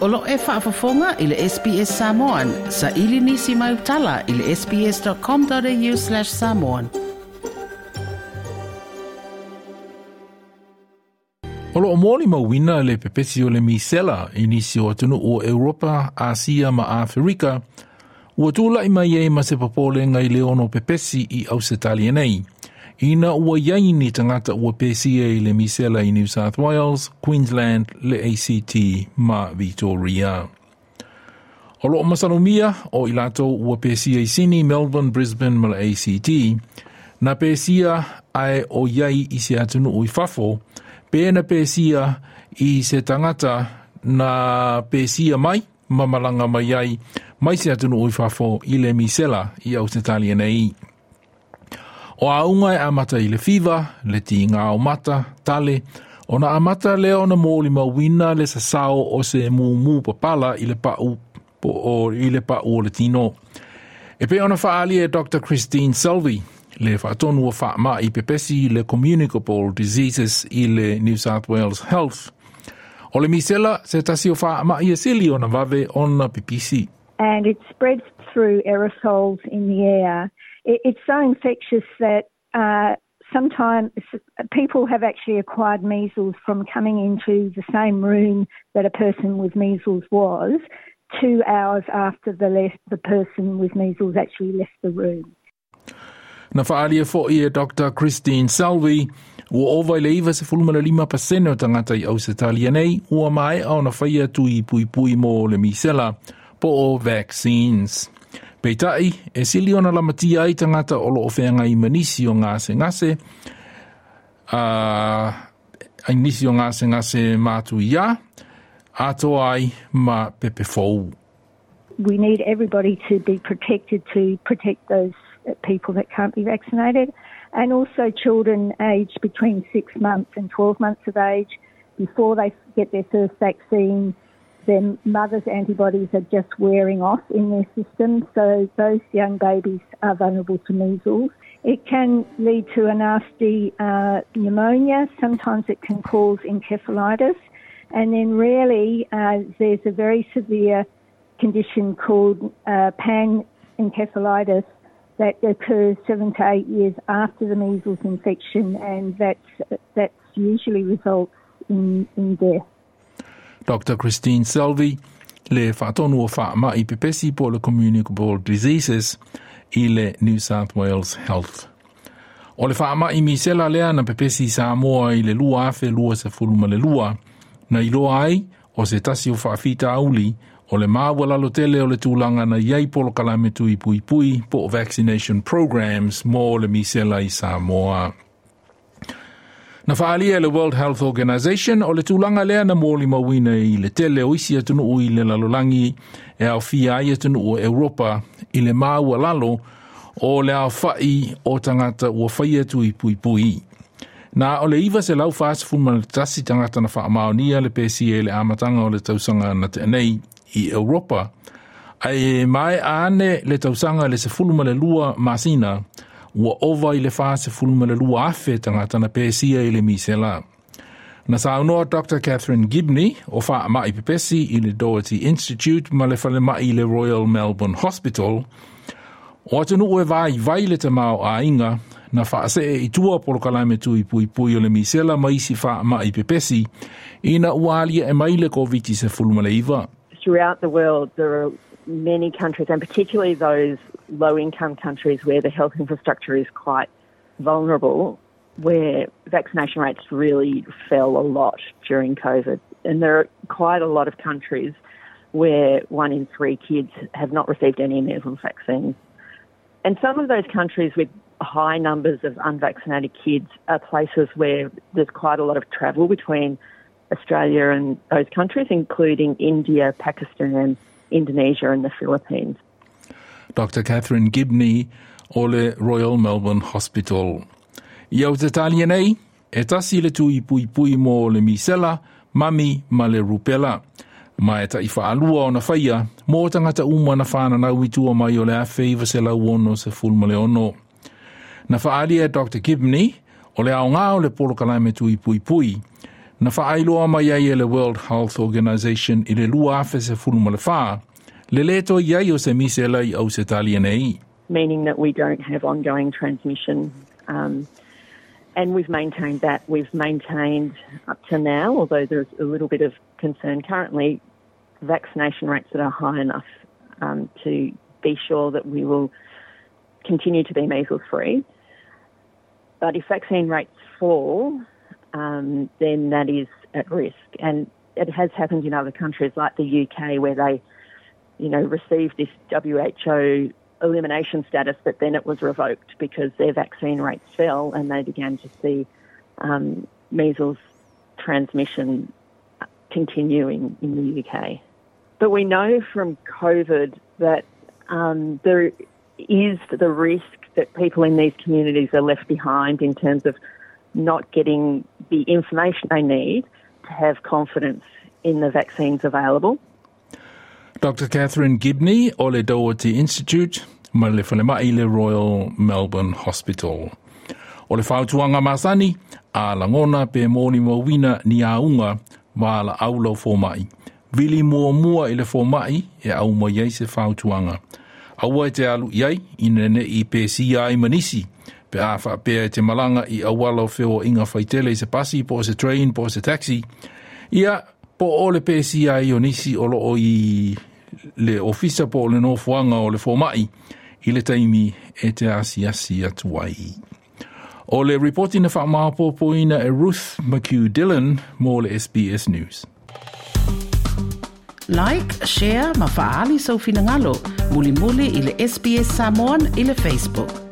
Olo e whaafafonga i le SPS Samoan. Sa ili nisi mai utala i le sps.com.au slash samoan. Olo o mōli ma wina le pepesi o le misela i nisi o atunu o Europa, Asia ma Afrika. Ua tūla i mai e ma se papole ngai le ono pepesi i Ausitalia nei. Ina ua iai ni tangata ua pesia i le misela i New South Wales, Queensland, le ACT ma Victoria. O loo masalumia o i lato ua pesia i Sydney, Melbourne, Brisbane ma le ACT, na pesia ai o iai i se atunu ui fafo, pe na pesia i se tangata na pesia mai, ma malanga mai ai, mai se atunu ui fafo i le misela i Australia nei. O a unga e amata i le fiva, le ti ngā o mata, tale, o na amata le o na mōli ma wina le sa sao o se mu papala i le pa u o i le pa u o le tino. E pe ona whaali e Dr. Christine Selvey, le whaatonu o whaama i pepesi le communicable diseases i le New South Wales Health. O le misela se tasi o whaama i e sili o na vave ona pipisi. and it spreads through aerosols in the air. It, it's so infectious that uh, sometimes people have actually acquired measles from coming into the same room that a person with measles was two hours after the, left, the person with measles actually left the room. Na whaalia fo i e Dr. Christine Selvey, ua ova i le iwa se fulumana lima pasene o tangata i Ausitalia nei, ua mai au na whaia tui pui pui mo le misela po o vaccines. Peitai, e sili ona lamatia ai tangata o lo ofenga i manisi o ngase ngase, uh, ai nisi o ngase ngase mātu ia, ato ai ma pepe fou. We need everybody to be protected to protect those people that can't be vaccinated, and also children aged between six months and 12 months of age before they get their first vaccine. Their mother's antibodies are just wearing off in their system, so those young babies are vulnerable to measles. It can lead to a nasty uh, pneumonia. Sometimes it can cause encephalitis. And then, rarely, uh, there's a very severe condition called uh, panencephalitis that occurs seven to eight years after the measles infection, and that's, that's usually results in, in death. Dr. Christine Selvey, le whaatonu o whaama i pepesi po le communicable diseases i le New South Wales Health. O le whaama i misela lea na pepesi sa moa i le lua afe lua se fuluma le lua, na iloa ai o se tasi o whaafita auli o le māua lalo tele o le tūlanga na iei polo kalame tui pui pui po vaccination programs mo le misela i Samoa. Na whaalia le World Health Organization o le tūlanga lea na mōli mawina i le tele o isi atunu ui le lalolangi e au fia i atunu o Europa i le māua lalo o le au fai o tangata ua whai atu i pui pui. Na o le iwa se lau whaas fuma le tasi tangata na whaamaonia le PCA le amatanga o le tausanga na te i Europa. Ai mai ane le tausanga le se fuluma le lua masina ua ova i le wha se le lua afe na pēsia i le misela. Na saunoa Dr. Catherine Gibney o pepesi i le Doherty Institute ma le le Royal Melbourne Hospital. O le na wha se i tua polokalame tui pui pui o le misela ma isi pepesi e mai le COVID se fuluma le iwa. throughout the world, there are many countries, and particularly those low income countries where the health infrastructure is quite vulnerable, where vaccination rates really fell a lot during COVID. And there are quite a lot of countries where one in three kids have not received any measles vaccine. And some of those countries with high numbers of unvaccinated kids are places where there's quite a lot of travel between Australia and those countries, including India, Pakistan, Indonesia, and the Philippines. Dr. Catherine Gibney o le Royal Melbourne Hospital. Iau te tali nei, e tasi le tui pui pui mo le misela, mami ma le rupela. Ma e ta i whaalua o na whaia, mō tangata uma na whāna na uitua mai o le awhi i se lau ono se fulma le ono. Na whaalia Dr. Gibney, o le aonga o le polo me tui pui pui, Na whaailoa mai ai e le World Health Organization i le lua awhe se fulma le whaa, le leto iai o se au se nei. Meaning that we don't have ongoing transmission. Um, and we've maintained that. We've maintained up to now, although there's a little bit of concern currently, vaccination rates that are high enough um, to be sure that we will continue to be measles free. But if vaccine rates fall, um, then that is at risk. And it has happened in other countries like the UK where they, you know, received this WHO elimination status, but then it was revoked because their vaccine rates fell and they began to see um, measles transmission continuing in the UK. But we know from COVID that um, there is the risk that people in these communities are left behind in terms of not getting the information they need to have confidence in the vaccines available. Dr. Catherine Gibney o le Doherty Institute ma le whalemai le Royal Melbourne Hospital. O le masani, a langona pe mōni mawina ni aunga unga wa la aulau fōmai. Vili mua mua i fōmai e au mo iei se whautuanga. Aua e te alu iei, inene i pe si ai manisi, pe a pe te malanga i awalo whio inga whaitele se pasi po se train po se taxi. Ia, po o le pe si ai o nisi o le ofisa po le no fuanga o le fōmai i le taimi e te asiasi atu ai. O le reporting na whaamapopoina e Ruth McHugh-Dillon mō le SBS News. Like, share, ma faali sau finangalo, muli muli i le SBS Samoan i le Facebook.